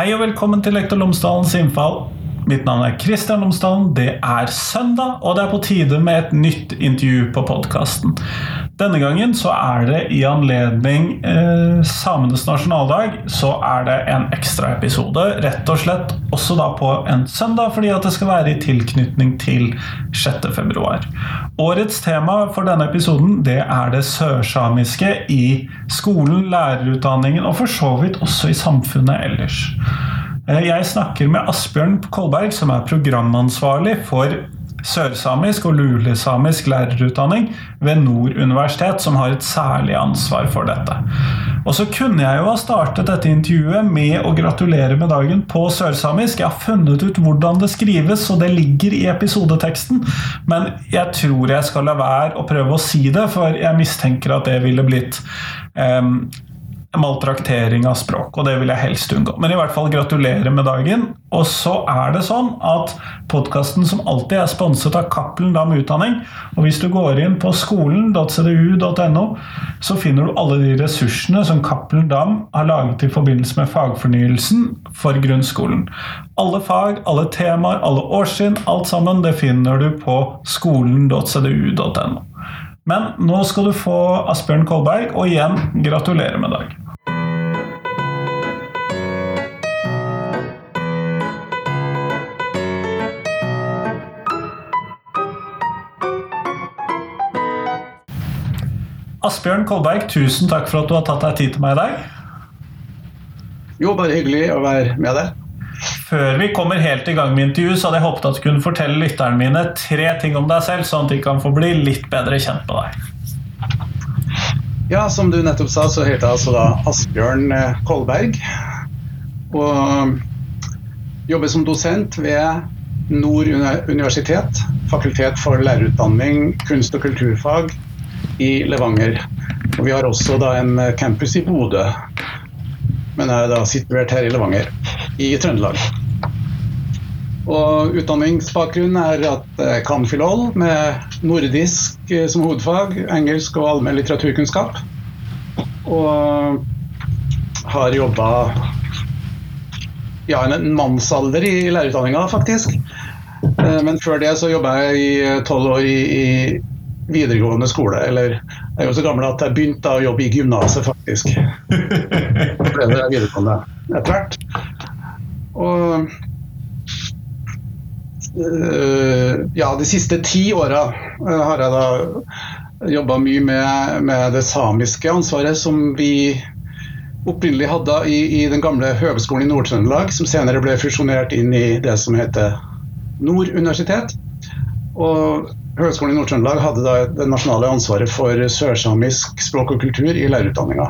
Hei og velkommen til Lektor Lomsdalens innfall. Mitt navn er Kristian Lomsdalen. Det er søndag, og det er på tide med et nytt intervju på podkasten. Denne gangen så er det i anledning eh, samenes nasjonaldag så er det en ekstraepisode. Rett og slett også da på en søndag, fordi at det skal være i tilknytning til 6. februar. Årets tema for denne episoden det er det sørsamiske i skolen, lærerutdanningen og for så vidt også i samfunnet ellers. Eh, jeg snakker med Asbjørn Kolberg, som er programansvarlig for sørsamisk og lulesamisk lærerutdanning ved Nord universitet, som har et særlig ansvar for dette. Og så kunne jeg jo ha startet dette intervjuet med å gratulere med dagen på sørsamisk. Jeg har funnet ut hvordan det skrives, og det ligger i episodeteksten. Men jeg tror jeg skal la være å prøve å si det, for jeg mistenker at det ville blitt um, maltraktering av språk, og det vil jeg helst unngå. Men i hvert fall gratulerer med dagen. Og så er det sånn at podkasten som alltid er sponset av Cappelen Dam Utdanning. Og hvis du går inn på skolen.cdu.no, så finner du alle de ressursene som Cappelen Dam har laget i forbindelse med fagfornyelsen for grunnskolen. Alle fag, alle temaer, alle årsinn, alt sammen, det finner du på skolen.cdu.no. Men nå skal du få Asbjørn Kolberg, og igjen gratulerer med dag. Asbjørn Kolberg, tusen takk for at du har tatt deg tid til meg i dag. Jo, bare hyggelig å være med deg. Før vi kommer helt i gang med intervju, så hadde jeg håpet at du kunne fortelle lytterne mine tre ting om deg selv, sånn at de kan få bli litt bedre kjent med deg. Ja, som du nettopp sa, så heter jeg altså da Asbjørn eh, Kolberg. Og jobber som dosent ved Nord universitet, fakultet for lærerutdanning, kunst- og kulturfag i Levanger. Og vi har også da en campus i Bodø, men er da situert her i Levanger, i Trøndelag. Og Utdanningsbakgrunnen er at jeg kan filol med nordisk eh, som hovedfag, engelsk og allmenn litteraturkunnskap. Og har jobba ja, en mannsalder i lærerutdanninga, faktisk. Eh, men før det så jobba jeg i tolv år i, i videregående skole. Eller jeg er jo så gammel at jeg begynte å jobbe i gymnaset, faktisk. Så ble det videregående etter hvert. Og ja, de siste ti åra øh, har jeg da jobba mye med, med, det samiske ansvaret som vi opprinnelig hadde i, i den gamle Høgskolen i Nord-Trøndelag, som senere ble fusjonert inn i det som heter Nord universitet. Og Høgskolen i Nord-Trøndelag hadde da det nasjonale ansvaret for sørsamisk språk og kultur i lærerutdanninga.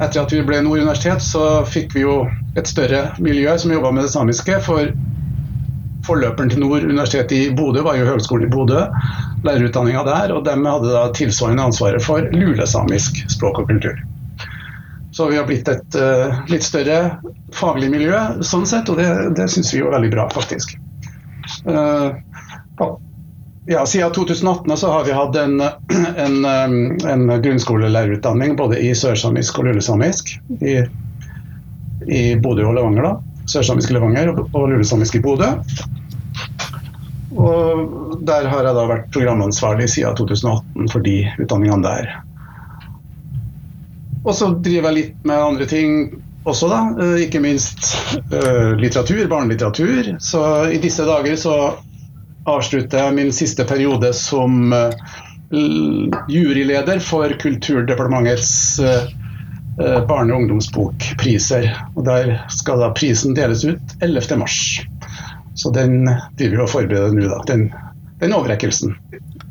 Etter at vi ble Nord universitet, så fikk vi jo et større miljø som jobba med det samiske. For forløperen til Nord universitet i Bodø var jo Høgskolen i Bodø, lærerutdanninga der. Og de hadde da tilsvarende ansvaret for lulesamisk språk og kultur. Så vi har blitt et uh, litt større faglig miljø sånn sett, og det, det syns vi jo er veldig bra, faktisk. Uh, ja, Siden 2018 så har vi hatt en, en, en grunnskolelærerutdanning både i sørsamisk og lulesamisk i, i Bodø og Levanger. da. Sørsamisk Levanger og lulesamisk i Bodø. Og Der har jeg da vært programansvarlig siden 2018 for de utdanningene der. Og så driver jeg litt med andre ting også, da. Eh, ikke minst uh, litteratur, barnelitteratur. Så i disse dager så avslutter jeg min siste periode som eh, juryleder for Kulturdepartementets eh, eh, barne- og ungdomsbokpriser. Og Der skal da prisen deles ut 11.3. Så den driver vi og forbereder nå, da. Den, den overrekkelsen.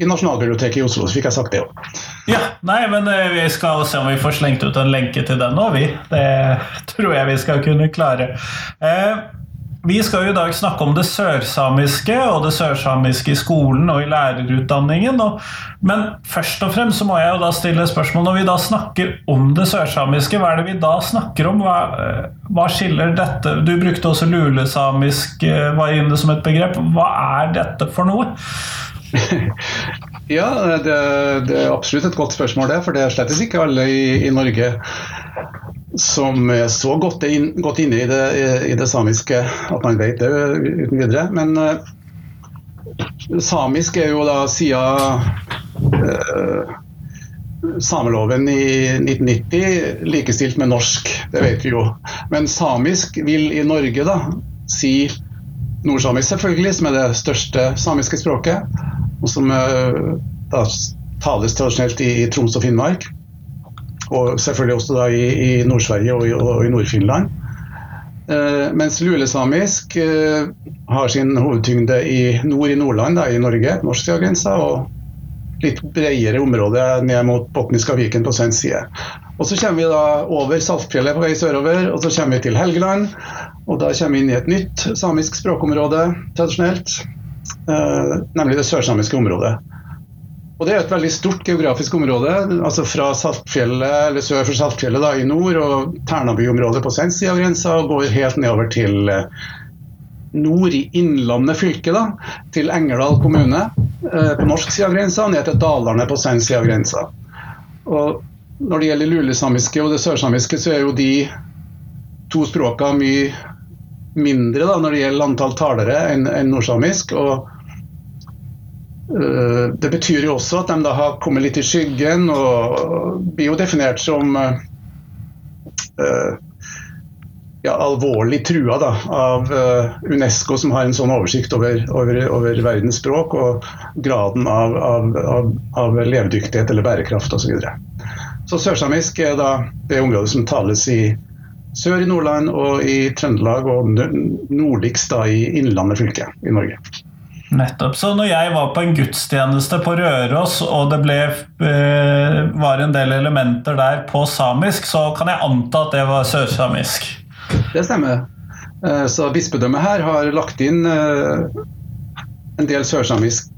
I Nasjonalbiblioteket i Oslo, så fikk jeg sagt det òg. Ja, nei, men vi skal se om vi får slengt ut en lenke til den nå, vi. Det tror jeg vi skal kunne klare. Eh, vi skal jo i dag snakke om det sørsamiske og det sørsamiske i skolen og i lærerutdanningen. men først og fremst så må jeg jo da stille spørsmål når vi da snakker om det sørsamiske, hva er det vi da snakker om? Hva, eh, hva skiller dette Du brukte også lulesamisk, eh, var inne som et begrep. Hva er dette for noe? ja, det, det, er absolutt et godt spørsmål, det. For det er slett ikke alle i, i Norge som er så godt, inn, godt inne i det, i det, samiske at man vet det uten videre. Men uh, samisk er jo da siden uh, sameloven i 1990 likestilt med norsk, det vet vi jo. Men samisk vil i Norge da si nordsamisk, selvfølgelig, som er det største samiske språket. Og som uh, da tales tradisjonelt i, i Troms og Finnmark. Og selvfølgelig også da i, i Nord-Sverige og, og, i Nord-Finland. Uh, mens lulesamisk uh, har sin hovedtyngde i nord i Nordland, da, i Norge, norsksida og litt bredere område ned mot Botniska Viken på svensk side. Og Så kommer vi da over Saltfjellet på vei sørover, og så kommer vi til Helgeland. Og da kommer vi inn i et nytt samisk språkområde, tradisjonelt. Eh, nemlig det sørsamiske området. Og Det er et veldig stort geografisk område, altså fra Saltfjellet, eller sør for Saltfjellet da, i nord og Ternaby-området på svensk side av grensa, og går helt nedover til eh, nord i Innlandet fylke, da, til Engerdal kommune eh, på norsk side av grensa, ned til Dalarne på svensk side av grensa. Og når det gjelder lulesamiske og det sørsamiske, så er jo de to språka mye mindre da, når det gjelder antall talere enn en nordsamisk. og uh, Det betyr jo også at de da har kommet litt i skyggen og blir jo definert som uh, ja, alvorlig trua da, av Unesco, som har en sånn oversikt over, over, over verdens språk og graden av, av, av, av levedyktighet eller bærekraft osv. Så, videre. så sørsamisk er da det området som tales i sør i Nordland og i Trøndelag og nordligst da i Innlandet fylke i Norge. Nettopp. Så når jeg var på en gudstjeneste på Røros, og det ble, eh, var en del elementer der på samisk, så kan jeg anta at det var sørsamisk? Det stemmer. Eh, så bispedømmet her har lagt inn eh, en del sørsamisk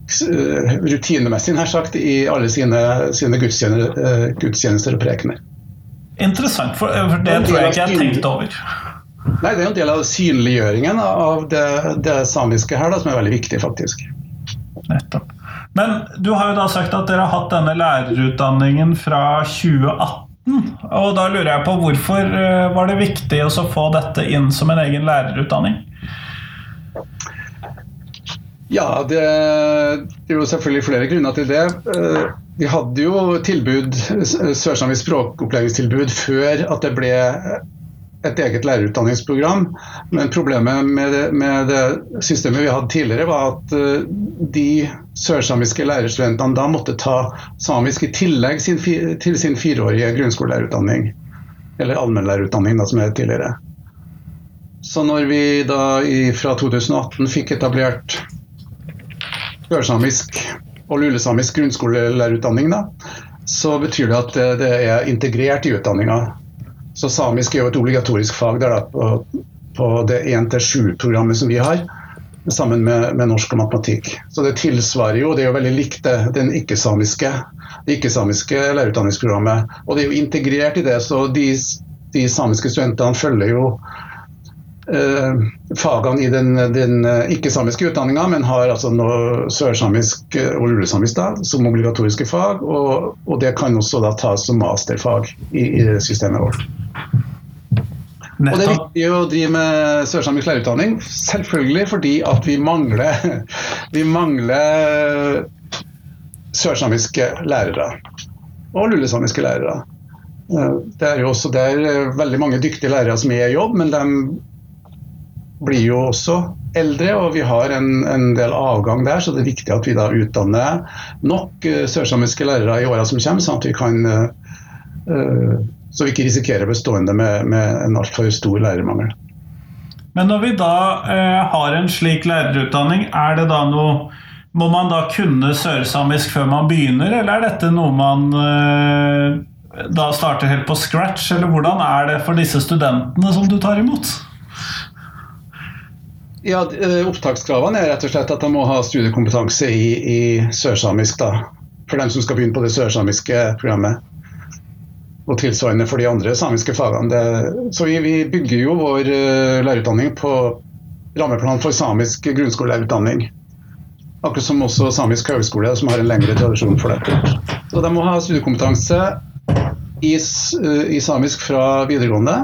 rutinemessig nær sagt, i alle sine, sine gudstjenester, og prekener. Interessant, for det tror jeg ikke jeg har tenkt over. Nei, Det er en del av synliggjøringen av det, det samiske her da, som er veldig viktig, faktisk. Nettopp. Men du har jo da sagt at dere har hatt denne lærerutdanningen fra 2018. Og da lurer jeg på hvorfor eh, var det viktig å få dette inn som en egen lærerutdanning? Ja, det, er jo selvfølgelig flere grunner til det. Eh, vi hadde jo tilbud, sørsamisk språkopplæringstilbud før at det ble et eget lærerutdanningsprogram. Men problemet med det, med det, systemet vi hadde tidligere, var at uh, de sørsamiske lærerstudentene da måtte ta samisk i tillegg sin, til sin fireårige grunnskolelærerutdanning. Eller allmennlærerutdanning, som det het tidligere. Så når vi da fra 2018 fikk etablert sørsamisk og lulesamisk grunnskolelærerutdanning, da, så betyr det at det, er integrert i utdanninga. Så samisk er jo et obligatorisk fag der da, på, på det 1-7-programmet som vi har, sammen med, med, norsk og matematikk. Så det tilsvarer jo, det er jo veldig likt det, den ikke-samiske ikke-samiske lærerutdanningsprogrammet. Og det er jo integrert i det, så de, de samiske studentene følger jo fagene i den, den ikke-samiske utdanninga, men har altså noe sørsamisk og lulesamisk da, som obligatoriske fag. Og, og, det kan også da tas som masterfag i, i systemet vårt. Og Det er viktig å drive med sørsamisk lærerutdanning, selvfølgelig fordi at vi mangler, vi mangler sørsamiske lærere. Og lulesamiske lærere. Eh, det er jo også der veldig mange dyktige lærere som er i jobb, men de blir jo også eldre, og vi har en, en, del avgang der, så det er viktig at vi da utdanner nok uh, sørsamiske lærere i åra som kommer, sånn at vi kan uh, så vi ikke risikerer bestående med, med en altfor stor lærermangel. Men når vi da eh, har en slik lærerutdanning, er det da noe Må man da kunne sørsamisk før man begynner, eller er dette noe man eh, da starter helt på scratch, eller hvordan er det for disse studentene som du tar imot? Ja, eh, Opptakskravene er rett og slett at de må ha studiekompetanse i, i sørsamisk. da, For dem som skal begynne på det sørsamiske programmet og tilsvarende for de andre samiske fagene. Det, så vi, vi, bygger jo vår uh, lærerutdanning på rammeplan for samisk grunnskolelærerutdanning. Akkurat som også Samisk høgskole, som har en lengre tradisjon for dette. Så de må ha studiekompetanse i, i samisk fra videregående.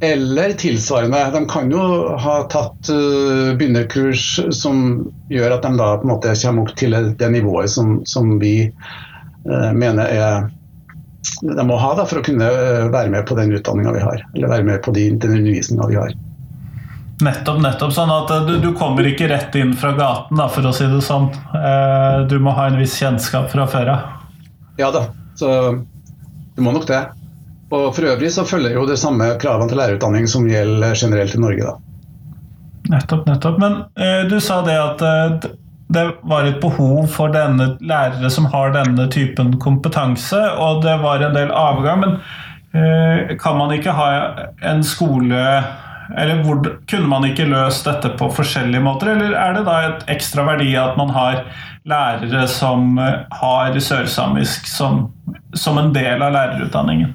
Eller tilsvarende. De kan jo ha tatt uh, begynnerkurs som gjør at de da på en måte kommer opp til det nivået som, som vi uh, mener er de må ha da, for å kunne være med på den utdanninga vi har. Eller være med på de, den undervisninga vi har. Nettopp, nettopp. Sånn at du, du, kommer ikke rett inn fra gaten, da, for å si det sånn. Eh, du må ha en viss kjennskap fra før av. Ja da, så du må nok det. Og For øvrig så følger jo det samme kravene til lærerutdanning som gjelder generelt i Norge. da. Nettopp, nettopp. Men uh, du sa det at uh, det var et behov for denne lærere som har denne typen kompetanse, og det var en del avgang. Men uh, kan man ikke ha en skole eller hvor, Kunne man ikke løst dette på forskjellige måter, eller er det da et ekstra verdi at man har lærere som har sørsamisk som, som en del av lærerutdanningen?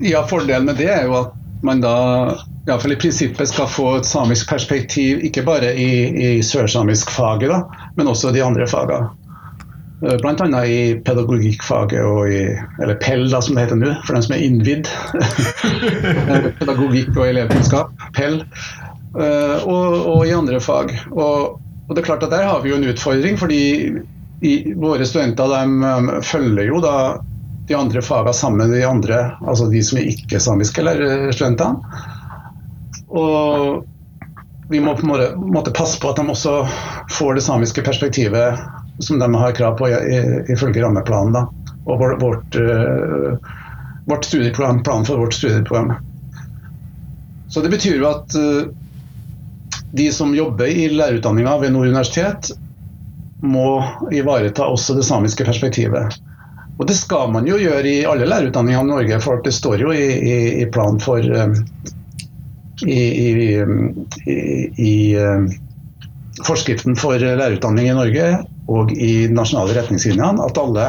Ja, Fordelen med det er jo at man da iallfall i prinsippet skal få et samisk perspektiv, ikke bare i, i sørsamisk faget, da, men også de andre fagene. Eh, Bl.a. i pedagogikkfaget og i eller PEL, da, som det heter nå, for dem som er innvidd. Pedagogikk og elevkunnskap, PEL. Eh, og, og, i andre fag. Og, og, det er klart at Der har vi jo en utfordring, fordi i, våre studenter de, følger jo da de andre fagene sammen med de andre, altså de som er ikke-samiske studentene. Og vi må på en måte, passe på at de også får det samiske perspektivet som de har krav på ifølge rammeplanen. Da, og vårt, uh, vårt studieprogram, planen for vårt studieprogram. Så det betyr jo at uh, de som jobber i lærerutdanninga ved Nord universitet, må ivareta også det samiske perspektivet. Og det skal man jo gjøre i alle lærerutdanninger i Norge, for det står jo i, i, i planen for um, i, i forskriften for lærerutdanning i Norge og i nasjonale retningslinjene at alle,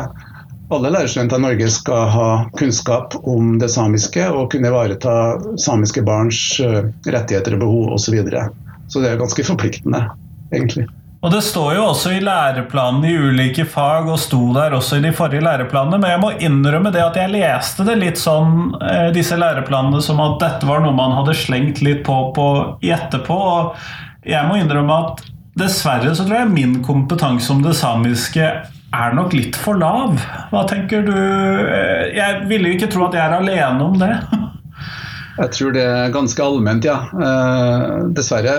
alle lærerstudenter i Norge skal ha kunnskap om det samiske og kunne ivareta samiske barns eh, rettigheter og behov osv. Så, videre. så det er ganske forpliktende, egentlig. Og Det står jo også i læreplanene i ulike fag, og sto der også i de forrige læreplanene. Men jeg må innrømme det at jeg leste det litt sånn, eh, disse læreplanene som at dette var noe man hadde slengt litt på, på etterpå. Og jeg må innrømme at Dessverre så tror jeg min kompetanse om det samiske er nok litt for lav. Hva tenker du? Eh, jeg ville jo ikke tro at jeg er alene om det. Jeg tror det er ganske allment, ja. Eh, dessverre.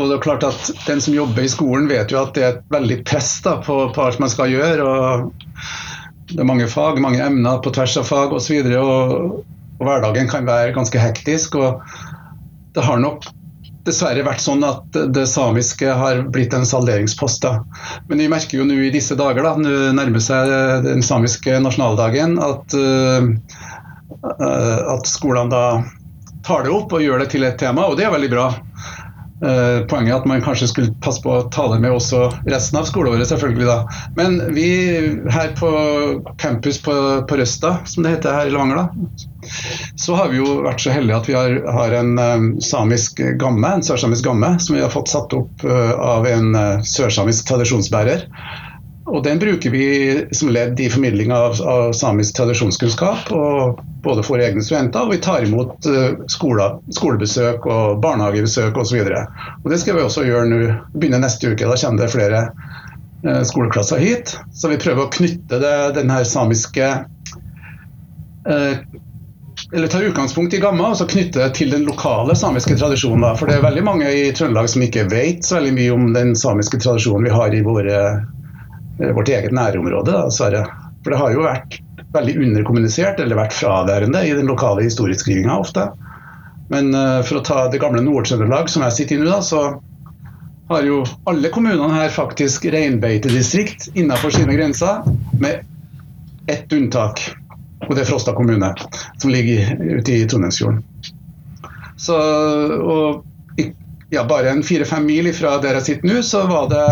Og det er klart at Den som jobber i skolen, vet jo at det er et veldig press da, på, på, alt man skal gjøre. og Det er mange fag, mange emner på tvers av fag osv. Og, og, og hverdagen kan være ganske hektisk. og Det har nok dessverre vært sånn at det samiske har blitt en salderingspost. Da. Men vi merker jo nå i disse dager, da, nå nærmer seg den samiske nasjonaldagen, at, uh, at skolene da tar det opp og gjør det til et tema, og det er veldig bra. Uh, poenget er at man kanskje skulle passe på å tale med også resten av skoleåret, selvfølgelig. da. Men vi her på campus på, på Røsta, som det heter her i Levanger, så har vi jo vært så heldige at vi har, har en um, samisk gamme, en sørsamisk gamme som vi har fått satt opp uh, av en sørsamisk tradisjonsbærer. Og Den bruker vi som ledd i formidling av, av, samisk tradisjonskunnskap. og Både for egne studenter, og vi tar imot uh, skole, skolebesøk og barnehagebesøk osv. Det skal vi også gjøre nå. Begynner neste uke. Da kommer det flere uh, skoleklasser hit. Så vi prøver å knytte det, den her samiske uh, eller tar utgangspunkt i Gamma og så knytte det til den lokale samiske tradisjonen. For det er veldig mange i Trøndelag som ikke vet så veldig mye om den samiske tradisjonen vi har i våre Eh, vårt eget nærområde, dessverre. For det har jo vært veldig underkommunisert eller vært fraværende i den lokale historieskrivinga ofte. Men uh, for å ta det gamle Nord-Trøndelag, som jeg sitter i nå, da, så har jo alle kommunene her faktisk reinbeitedistrikt innenfor sine grenser, med ett unntak. Og det er Frosta kommune, som ligger ute i Trondheimsfjorden. Så, og ja, bare en fire-fem mil fra der jeg sitter nå, så var det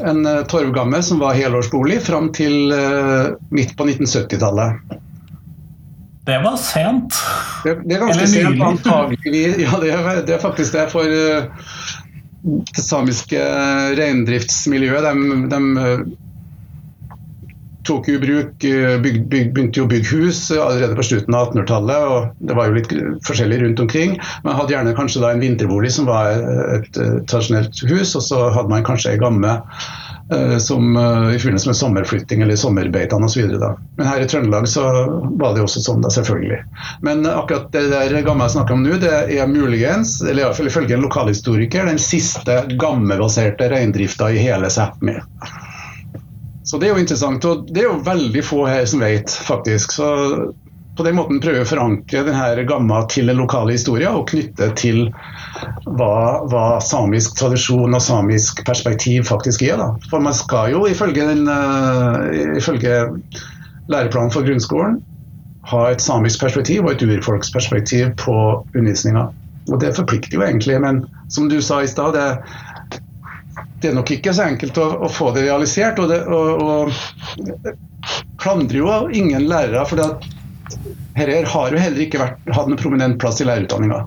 en uh, torvgamme som var helårsbolig fram til uh, midt på 1970-tallet. Det var sent. Det, det er ganske sent, antagelig. Ja, det er, det er, faktisk det. For uh, det samiske reindriftsmiljøet de, de tok jo bruk, eh, byg, byg, begynte jo å bygge hus allerede på slutten av 1800-tallet. og Det var jo litt forskjellig rundt omkring. Man hadde gjerne kanskje da en vinterbolig som var et, et tradisjonelt hus, og så hadde man kanskje ei gamme som, i forbindelse med sommerflytting eller sommerbeitene osv. Men her i Trøndelag så var det jo også sånn, da, selvfølgelig. Men akkurat det der gamme jeg snakker om nå, det er muligens, eller iallfall ifølge en lokalhistoriker, den siste gammebaserte reindrifta i hele Sápmi. Så det er jo interessant, og det er jo veldig få her som vet, faktisk. Så på den måten prøver vi å forankre denne gamma til den lokale historien og knytte til hva, hva, samisk tradisjon og samisk perspektiv faktisk er. Da. For man skal jo ifølge, den, uh, ifølge læreplanen for grunnskolen ha et samisk perspektiv og et urfolksperspektiv på undervisninga. Og det forplikter jo egentlig, men som du sa i stad, det, det er nok ikke så enkelt å, å få det realisert. Og, det, og, og klandrer jo ingen lærere, for dette har jo heller ikke vært, hatt en prominent plass i lærerutdanninga.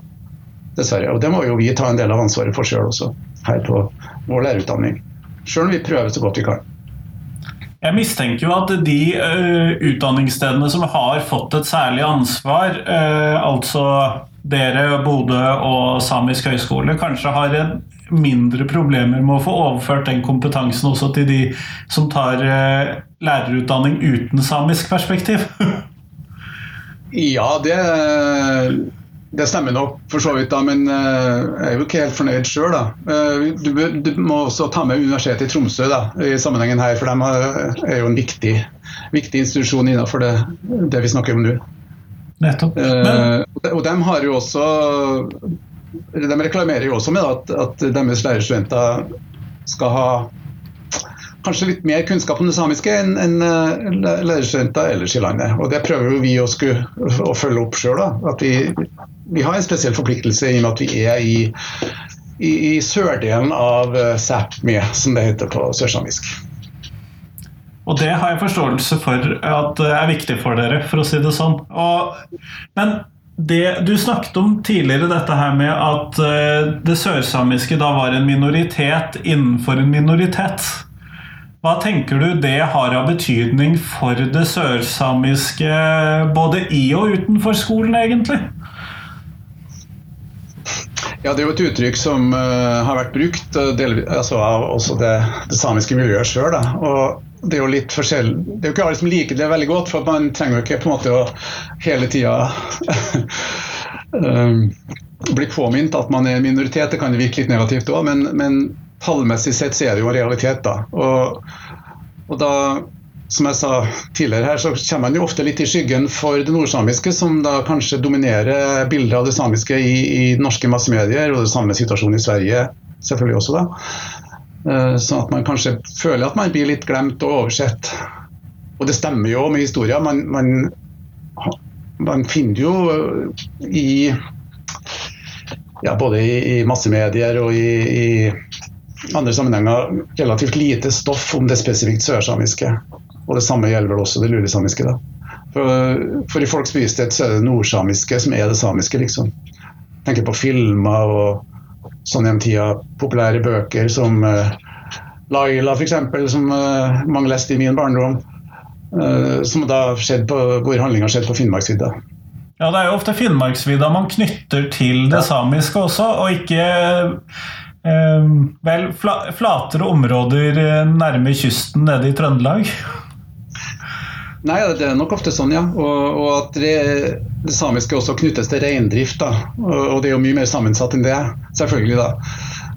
Dessverre. Og det må jo vi ta en del av ansvaret for sjøl også, her på vår lærerutdanning. Sjøl om vi prøver så godt vi kan. Jeg mistenker jo at de uh, utdanningsstedene som har fått et særlig ansvar, uh, altså dere, Bodø og Samisk høgskole, kanskje har en mindre problemer med å få overført den kompetansen også til de som tar eh, lærerutdanning uten samisk perspektiv? ja, det, det, stemmer nok for så vidt, da, men eh, jeg er jo ikke helt fornøyd sjøl. Eh, du, du, må også ta med Universitetet i Tromsø da, i sammenhengen her, for de er jo en viktig, viktig institusjon innenfor det, det vi snakker om nå. Nettopp. Men... Og de har jo også de reklamerer jo også med at, at deres lærerstudenter skal ha kanskje litt mer kunnskap om det samiske enn en, lærerstudenter ellers i landet. Og Det prøver vi å, skulle, å følge opp sjøl. Vi, vi, har en spesiell forpliktelse i og med at vi er i, i, i sørdelen av eh, Sápmi, som det heter på sørsamisk. Og det har jeg forståelse for at det er viktig for dere, for å si det sånn. Og, men det, du snakket om tidligere dette her med at uh, det sørsamiske da var en minoritet innenfor en minoritet. Hva tenker du det har av betydning for det sørsamiske både i og utenfor skolen, egentlig? Ja, Det er jo et uttrykk som uh, har vært brukt uh, delvis, altså, av også det, det samiske miljøet sjøl det er jo litt forskjell. Det er jo ikke alle som liker det veldig godt, for man trenger jo ikke på en måte å hele tida um, bli påminnet at man er en minoritet. Det kan virke litt negativt òg, men, men, tallmessig sett så er det jo en realitet. da. Og, og, da, som jeg sa tidligere her, så kommer man jo ofte litt i skyggen for det nordsamiske, som da kanskje dominerer bildet av det samiske i, i norske massemedier, og det samme situasjonen i Sverige selvfølgelig også. da. Eh, sånn at man kanskje føler at man blir litt glemt og oversett. Og det stemmer jo med historien. Man, man, man finner jo i ja, både i, i massemedier og i, i, andre sammenhenger relativt lite stoff om det spesifikt sørsamiske. Og det samme gjelder vel også det lulesamiske. da. For, for, i folks bevissthet så er det nordsamiske som er det samiske, liksom. Tenker på filmer og sånn gjennom tida populære bøker som uh, Laila f.eks., som uh, mange leste i min barndom. Uh, som da skjedde på, hvor handlinga skjedde på Finnmarksvidda. Ja, det er jo ofte Finnmarksvidda man knytter til det samiske også, og ikke eh, vel, fla, flatere områder nærme kysten nede i Trøndelag. Nei, det er nok ofte sånn, ja. Og, og at det, det, samiske også knyttes til reindrift. da. Og, det er jo mye mer sammensatt enn det, selvfølgelig. da.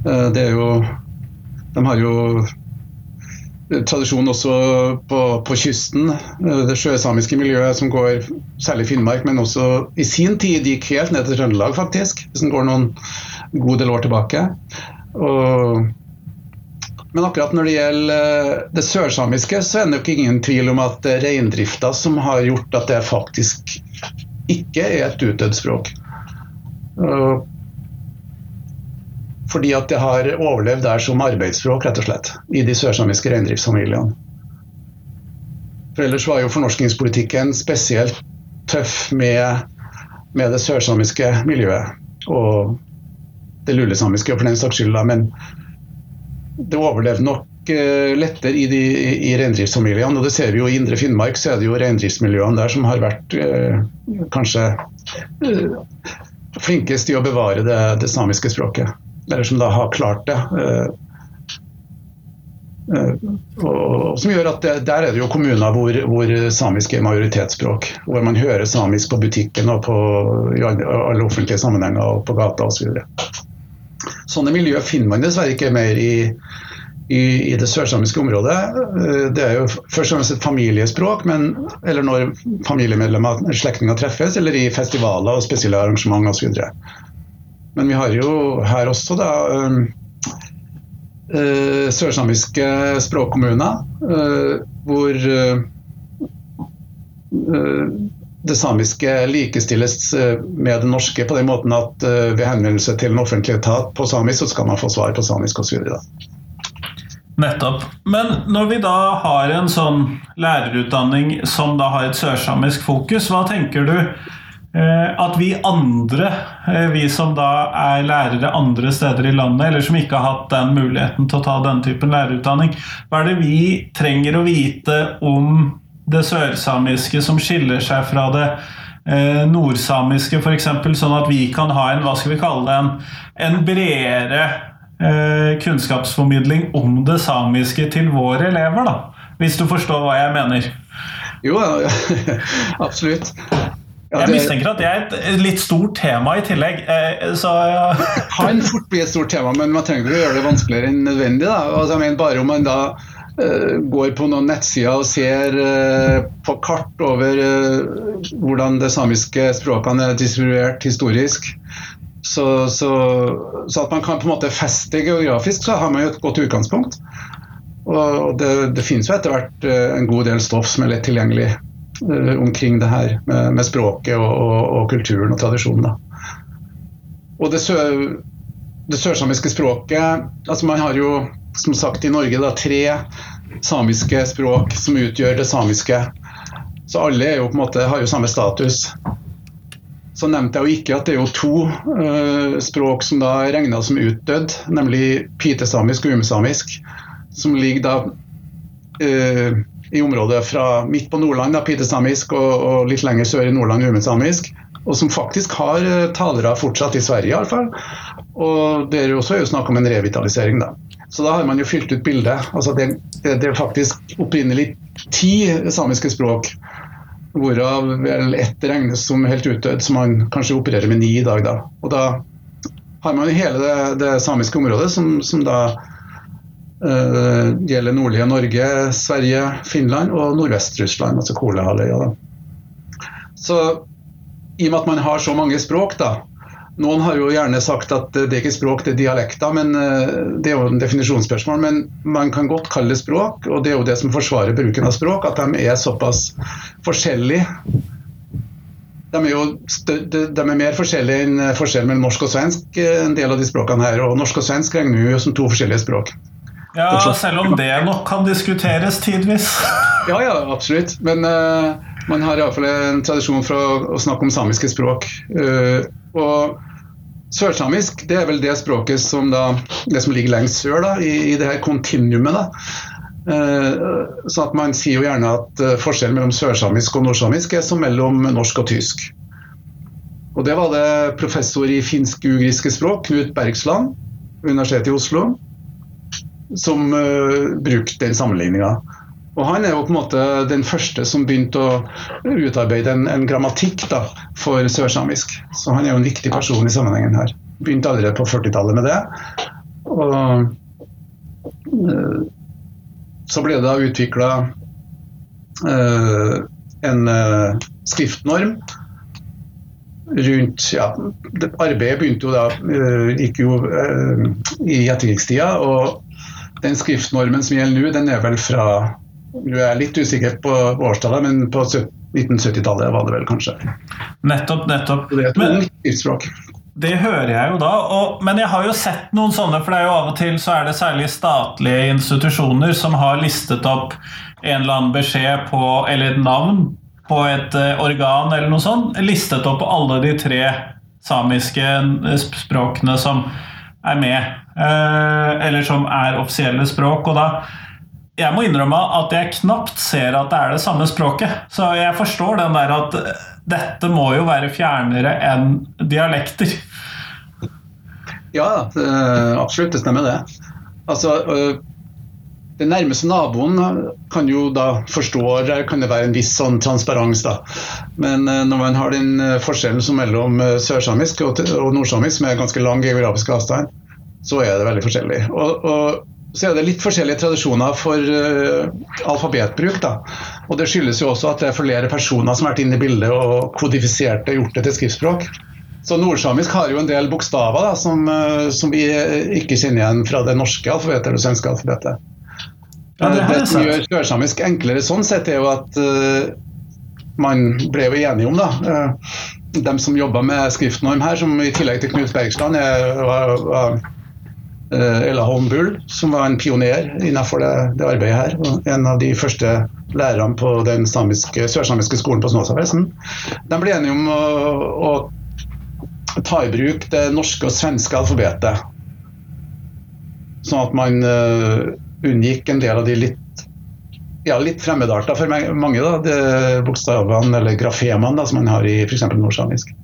Eh, det er jo De har jo tradisjon også på, på, kysten. Eh, det sjøsamiske miljøet som går særlig i Finnmark, men også i sin tid gikk helt ned til Trøndelag, faktisk. Hvis en går noen god del år tilbake. Og men akkurat når det gjelder eh, det sørsamiske, så er det nok ingen tvil om at det er reindrifta som har gjort at det faktisk ikke er et utdødd språk. Fordi at det har overlevd der som arbeidsspråk, rett og slett, i de sørsamiske reindriftsfamiliene. For ellers var jo fornorskingspolitikken spesielt tøff med, med det sørsamiske miljøet. Og det lulesamiske for den saks skyld, men det overlever nok eh, lettere i, de, i reindriftsfamiliene. og det ser vi jo I Indre Finnmark så er det jo reindriftsmiljøene der som har vært eh, kanskje eh, flinkest i å bevare det, det, samiske språket. Eller som da har klart det. Og, som gjør at det, Der er det jo kommuner hvor, hvor, samisk er majoritetsspråk. Hvor man hører samisk på butikken og på, i alle offentlige sammenhenger og på gata osv. Så Sånne miljø finner man dessverre ikke mer i, i, i det sørsamiske området. Eh, det er jo først og fremst et familiespråk, men, eller når familiemedlemmer og slektninger treffes, eller i festivaler og spesielle arrangementer osv. Men vi har jo her også da øh, sørsamiske språkkommuner øh, hvor det samiske likestilles eh, med det norske på den måten at eh, ved henvendelse til en offentlig etat på samisk, så skal man få svar på samisk osv. Nettopp. Men når vi da har en sånn lærerutdanning som da har et sørsamisk fokus, hva tenker du eh, at vi andre, vi som da er lærere andre steder i landet, eller som ikke har hatt den muligheten til å ta den typen lærerutdanning, hva er det vi trenger å vite om det sørsamiske som skiller seg fra det eh, nordsamiske, f.eks., sånn at vi kan ha en hva skal vi kalle det, en, en bredere eh, kunnskapsformidling om det samiske til våre elever, da. Hvis du forstår hva jeg mener? Jo, absolutt. Ja, jeg mistenker at det er et litt stort tema i tillegg. Eh, så, ja. kan fort bli et stort tema, men man trenger ikke å gjøre det vanskeligere enn nødvendig. Altså, mener bare om man da går på noen nettsider og ser eh, på kart over eh, hvordan det samiske språkene er distribuert historisk. Så, så, så, at man kan på en måte feste geografisk, så har man jo et godt utgangspunkt. Og det, det finnes jo etter hvert en god del stoff som er lett tilgjengelig omkring det her med, med språket og, og, og, kulturen og tradisjonen. Og det, sø, det sørsamiske språket altså Man har jo som sagt i Norge da, tre samiske språk som utgjør det samiske. Så alle jo måte, har jo samme status. Så nevnte jeg jo ikke at det er jo to uh, språk som da er regna som utdødd, nemlig pitesamisk og umesamisk, som ligger da uh, i området fra midt på Nordland, da, pitesamisk, og, og, litt lenger sør i Nordland umesamisk. Og som faktisk har uh, talere fortsatt i Sverige, iallfall. Og det er jo også snakk om en revitalisering, da. Så da har man jo fylt ut bildet. Altså det, det, er faktisk opprinnelig ti samiske språk, hvorav vel ett regnes som helt utdødd, som man kanskje opererer med ni i dag. Da. Og da har man hele det, det samiske området, som, som da øh, gjelder nordlige Norge, Sverige, Finland og Nordvest-Russland, altså Kolahalvøya. Så i og med at man har så mange språk, da, noen har jo gjerne sagt at det er ikke språk, det er dialekter. men eh, Det er jo en definisjonsspørsmål, men man kan godt kalle det språk. og Det er jo det som forsvarer bruken av språk, at de er såpass forskjellige. De er jo de er mer forskjellige enn forskjellen mellom norsk og svensk, eh, en del av de språkene her. Og norsk og svensk regner vi jo som to forskjellige språk. Ja, selv om det nok kan diskuteres tidvis. ja, ja, absolutt. Men uh, man har iallfall en tradisjon for å, å, snakke om samiske språk. Uh, og Sørsamisk det er vel det språket som, da, det som ligger lengst sør da, i, i det her kontinuumet. Eh, så at Man sier jo gjerne at eh, forskjellen mellom sørsamisk og nordsamisk er som mellom norsk og tysk. Og Det var det professor i finsk-ugriske språk, Knut Bergsland, Universitetet i Oslo, som uh, brukte den sammenligninga. Og Han er jo på en måte den første som begynte å utarbeide en, en grammatikk da, for sørsamisk. Så han er jo en viktig person i sammenhengen her. Begynte allerede på 40-tallet med det. Og øh, så ble det da utvikla uh, eh, en øh, skriftnorm rundt ja, Arbeidet begynte jo da, gikk jo i etterkrigstida. Og den skriftnormen som gjelder nå, den er vel fra nå er litt usikker på årstallet, men på 1970-tallet var det vel kanskje. Nettopp, nettopp. Det er et men, språk. Det hører jeg jo da, og, men jeg har jo sett noen sånne, for det er jo av og til så er det særlig statlige institusjoner som har listet opp en eller annen beskjed på, eller et navn på et uh, organ eller noe sånt, listet opp alle de tre samiske språkene som er med, eller som er offisielle språk. og da jeg må innrømme at jeg knapt ser at det er det samme språket. Så jeg forstår den der at dette må jo være fjernere enn dialekter. Ja, absolutt. Det stemmer, det. Altså, den nærmeste naboen kan jo da forstå Der kan det være en viss sånn transparens, da. Men når man har den forskjellen som mellom sørsamisk og nordsamisk med ganske lang geografisk avstand, så er det veldig forskjellig. Og, og så er det litt forskjellige tradisjoner for uh, alfabetbruk. Da. Og Det skyldes jo også at det er flere personer som har vært inne i bildet og kodifisert det, gjort det til skriftspråk. Så Nordsamisk har jo en del bokstaver da, som, uh, som, vi ikke kjenner igjen fra det norske alfabetet eller det svenske alfabetet. Ja, det, det som gjør sørsamisk enklere sånn sett, er jo at uh, man ble jo enige om, da. de som jobba med skriftnorm her, som i tillegg til Knut Bergstrand var, var Eh, Ella Holm Bull, som var en pioner innenfor det, det, arbeidet her. En av de første lærerne på den samiske, sørsamiske skolen på Snåsavesen. De ble enige om å, å, ta i bruk det norske og svenske alfabetet. Sånn at man uh, unngikk en del av de litt, ja, litt fremmedarter for mange, da, de bokstavene eller grafemene som man har i f.eks. nordsamisk.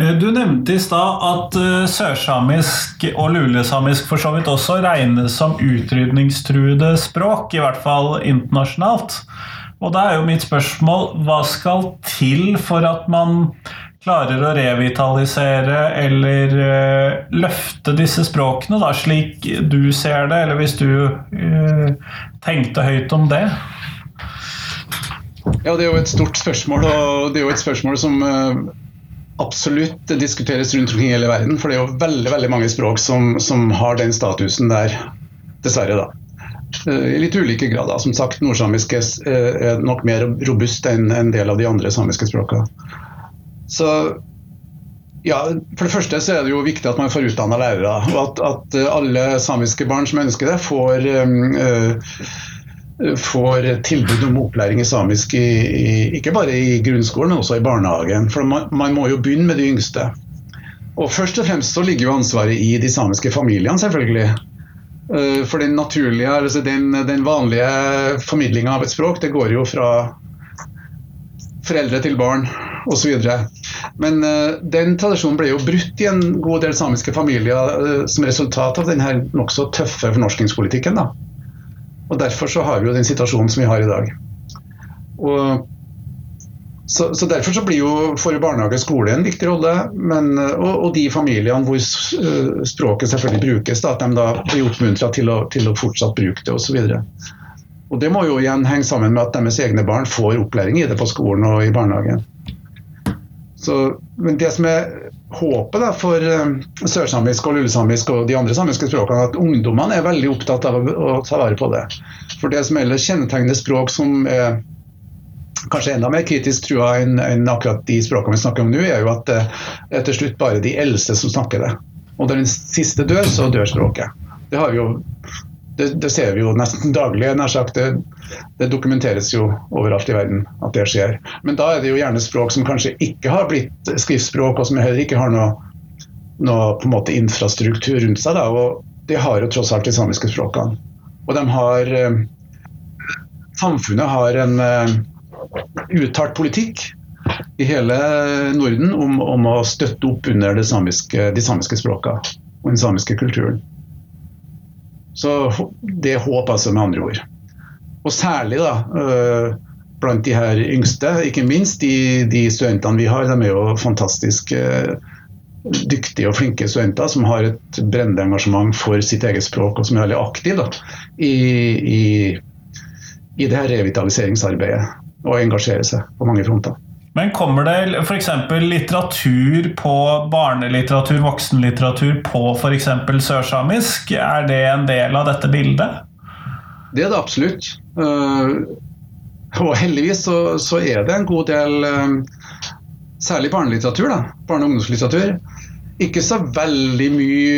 Eh, du nevnte i stad at uh, sørsamisk og lulesamisk for så vidt også regnes som utrydningstruede språk, i hvert fall internasjonalt. Og da er jo mitt spørsmål hva skal til for at man klarer å revitalisere eller uh, løfte disse språkene, da, slik du ser det, eller hvis du uh, tenkte høyt om det? Ja, Det er jo et stort spørsmål, og det er jo et spørsmål som absolutt diskuteres rundt omkring i hele verden. For det er jo veldig veldig mange språk som, som har den statusen der, dessverre. da. Eh, I litt ulike grader. Som sagt, nordsamisk er nok mer robust enn en del av de andre samiske språkene. Så ja, For det første så er det jo viktig at man får utdanna lærere. Og at, at, alle samiske barn som ønsker det, får øh, får tilbud om opplæring i samisk i, i, ikke bare i grunnskolen, men også i barnehagen. For man, man, må jo begynne med de yngste. Og Først og fremst så ligger jo ansvaret i de samiske familiene, selvfølgelig. Eh, for den naturlige, altså den, den vanlige formidlinga av et språk, det går jo fra foreldre til barn osv. Men uh, den tradisjonen ble jo brutt i en god del samiske familier uh, som resultat av denne nokså tøffe fornorskingspolitikken. da. Og Derfor så har vi jo den situasjonen som vi har i dag. Og, så, så, Derfor så blir jo for barnehage og skole en viktig rolle, men, og, og, de familiene hvor språket selvfølgelig brukes, da, at de da blir oppmuntra til, til, å fortsatt bruke det osv. Og Det må jo igjen henge sammen med at deres egne barn får opplæring i det på skolen og i barnehagen. Så, men det som er håpet da, for um, sørsamisk og lulesamisk og de andre samiske språkene er at ungdommene er veldig opptatt av å ta vare på det. For det som ellers kjennetegner språk som er kanskje enda mer kritisk trua enn, enn akkurat de språkene vi snakker om nå, er jo at det er til slutt bare de eldste som snakker det. Og når den siste dør, så dør språket. Det har vi jo det, det, ser vi jo nesten daglig. Det, det, dokumenteres jo overalt i verden at det skjer. Men da er det jo gjerne språk som kanskje ikke har blitt skriftspråk, og som heller ikke har noe, noe på en måte infrastruktur rundt seg. Da. Og det har jo tross alt de samiske språkene. Og de har eh, Samfunnet har en eh, uttalt politikk i hele Norden om, om å støtte opp under samiske, de samiske språkene og den samiske kulturen. Så det er håp, altså, med andre ord. Og særlig da, øh, blant de her yngste, ikke minst de, de studentene vi har. De er jo fantastisk øh, dyktige og flinke studenter som har et brennende engasjement for sitt eget språk, og som er veldig aktive i, i, i det her revitaliseringsarbeidet. Og engasjerer seg på mange fronter. Men kommer det f.eks. litteratur på barnelitteratur, voksenlitteratur på f.eks. sørsamisk? Er det en del av dette bildet? Det er det absolutt. Uh, og heldigvis så, så, er det en god del uh, Særlig barnelitteratur. da, Barne- og ungdomslitteratur. Ikke så veldig mye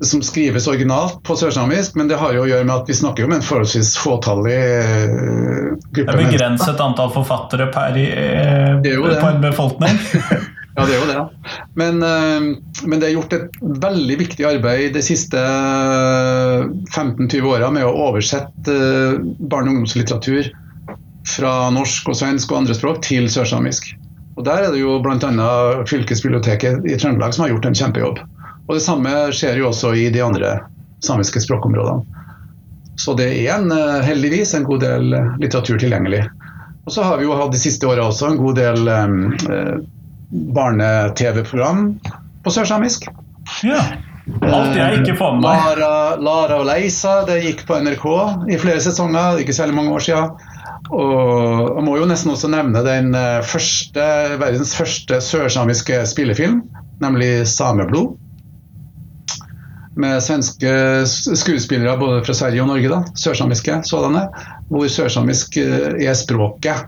som skrives originalt på sørsamisk, men det har jo å gjøre med at vi snakker om en forholdsvis fåtallig uh, gruppe. Det er begrenset antall forfattere per, eh, på en befolkning? Ja, det er jo det. Men, eh, men, det er gjort et veldig viktig arbeid de siste 15-20 åra med å oversette eh, barne- og ungdomslitteratur fra norsk og svensk og andre språk til sørsamisk. Og Der er det jo bl.a. fylkesbiblioteket i Trøndelag som har gjort en kjempejobb. Og Det samme skjer jo også i de andre samiske språkområdene. Så det er en, eh, heldigvis en god del litteratur tilgjengelig. Og så har vi jo hatt de siste åra også en god del eh, barne-TV-program på sørsamisk. Ja. Alt jeg ikke får med meg. Lara, Lara og Leisa det gikk på NRK i flere sesonger, ikke særlig mange år siden. Og jeg må jo nesten også nevne den eh, første, verdens første sørsamiske spillefilm, nemlig 'Sameblod'. Med svenske skuespillere både fra Sverige og Norge, da, sørsamiske sådanne. Hvor sørsamisk eh, er språket,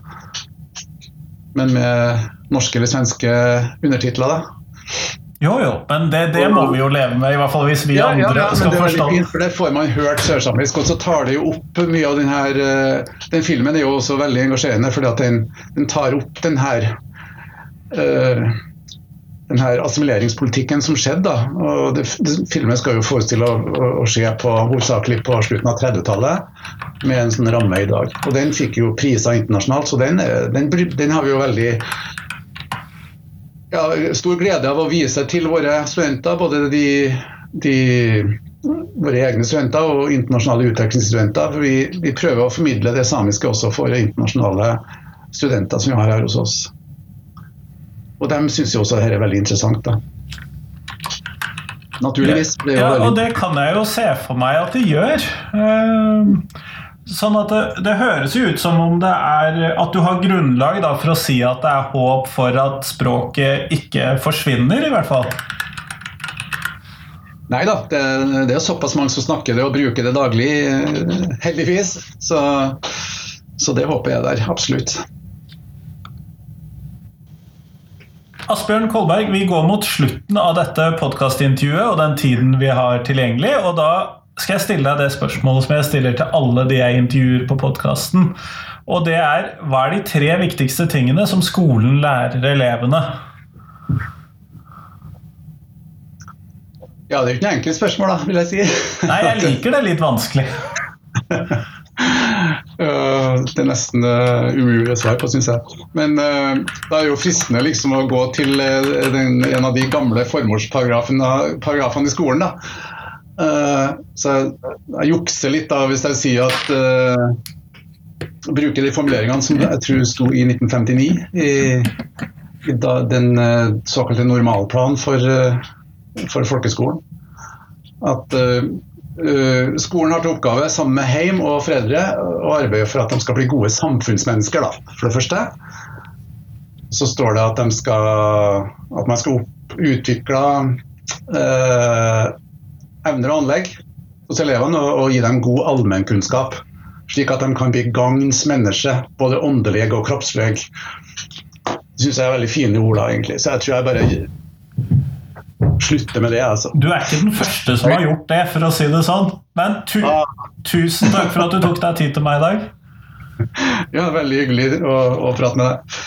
men med norske eller svenske undertitler. da. Jo, jo, men det, det, må vi jo leve med, i hvert fall hvis vi ja, andre ja, ja, skal forstå. Fint, for det får man hørt sørsamisk, og så tar det jo opp mye av den her uh, Den filmen er jo også veldig engasjerende, fordi at den, den tar opp den her uh, den her assimileringspolitikken som skjedde. da, og det, det, Filmen skal jo forestille å, å, å skje på, hovedsakelig på slutten av 30-tallet, med en sånn ramme i dag. Og Den fikk jo priser internasjonalt, så den, den, den har vi jo veldig ja, stor glede av å vise til våre studenter. Både de, de våre egne studenter og internasjonale utvekslingsstudenter. For vi, vi, prøver å formidle det samiske også for internasjonale studenter som vi har her hos oss. Og de syns jo også dette er veldig interessant. da. Naturligvis. Det ja, og det kan jeg jo se for meg at de gjør. Uh, Sånn at det, det, høres jo ut som om det er at du har grunnlag da, for å si at det er håp for at språket ikke forsvinner, i hvert fall. Nei da, det, det er såpass mange som snakker det og bruker det daglig, heldigvis. Så, så det håper jeg der, absolutt. Asbjørn Kolberg, vi går mot slutten av dette podkastintervjuet og den tiden vi har tilgjengelig. og da skal jeg stille deg det spørsmålet som jeg stiller til alle de jeg intervjuer på podkasten. Og det er hva er de tre viktigste tingene som skolen lærer elevene? Ja, det er ikke noe enkelt spørsmål, da, vil jeg si. Nei, jeg liker det litt vanskelig. det er nesten uh, umulig å svare på, syns jeg. Men uh, det er jo fristende liksom å gå til den, en av de gamle formålsparagrafene i skolen. da så jeg, jeg, jukser litt da hvis jeg sier at Bruker de formuleringene som jeg tror sto i 1959 i, i da, den såkalte normalplanen for, for folkeskolen. At skolen har til oppgave sammen med heim og foreldre å arbeide for at de skal bli gode samfunnsmennesker, da, for det første. Så står det at, de skal, at man skal opp, utvikle evner og anlegg hos elevene og, og gi dem god allmennkunnskap. Slik at de kan bli gagns menneske, både åndelig og kroppslig. Det syns jeg er veldig fine ord, da, egentlig. Så jeg tror jeg bare slutter med det. altså. Du er ikke den første som har gjort det, for å si det sånn. Men tu tusen takk for at du tok deg tid til meg i dag. Ja, veldig hyggelig å, å prate med deg.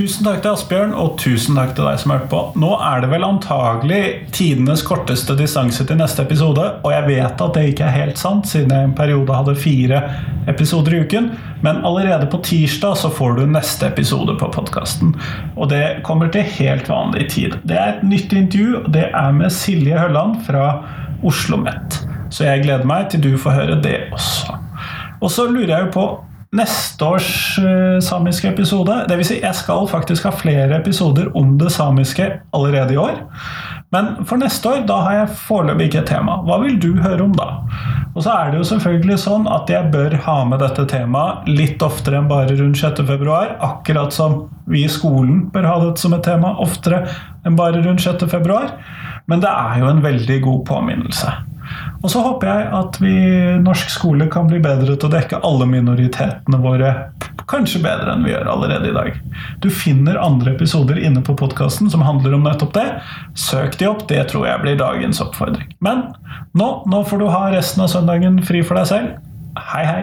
Tusen takk til Asbjørn, og tusen takk til deg som hørte på. Nå er det vel antagelig tidenes korteste distanse til neste episode, og jeg vet at det ikke er helt sant, siden jeg i en periode hadde fire episoder i uken, men allerede på tirsdag så får du neste episode på podkasten. Og det kommer til helt vanlig tid. Det er et nytt intervju, og det er med Silje Hølland fra Oslo OsloMet. Så jeg gleder meg til du får høre det også. Og så lurer jeg jo på neste års uh, samiske episode. Dvs. Si, jeg skal faktisk ha flere episoder om det samiske allerede i år. Men for neste år da har jeg foreløpig ikke et tema. Hva vil du høre om da? Og så er det jo selvfølgelig sånn at jeg bør ha med dette temaet litt oftere enn bare rundt 6.2. Akkurat som vi i skolen bør ha dette som et tema oftere enn bare rundt 6.2. Men det er jo en veldig god påminnelse. Og så håper jeg at vi norsk skole kan bli bedre til å dekke alle minoritetene våre. Kanskje bedre enn vi gjør allerede i dag. Du finner andre episoder inne på podkasten som handler om nettopp det. Søk de opp, det tror jeg blir dagens oppfordring. Men nå, nå får du ha resten av søndagen fri for deg selv. Hei, hei.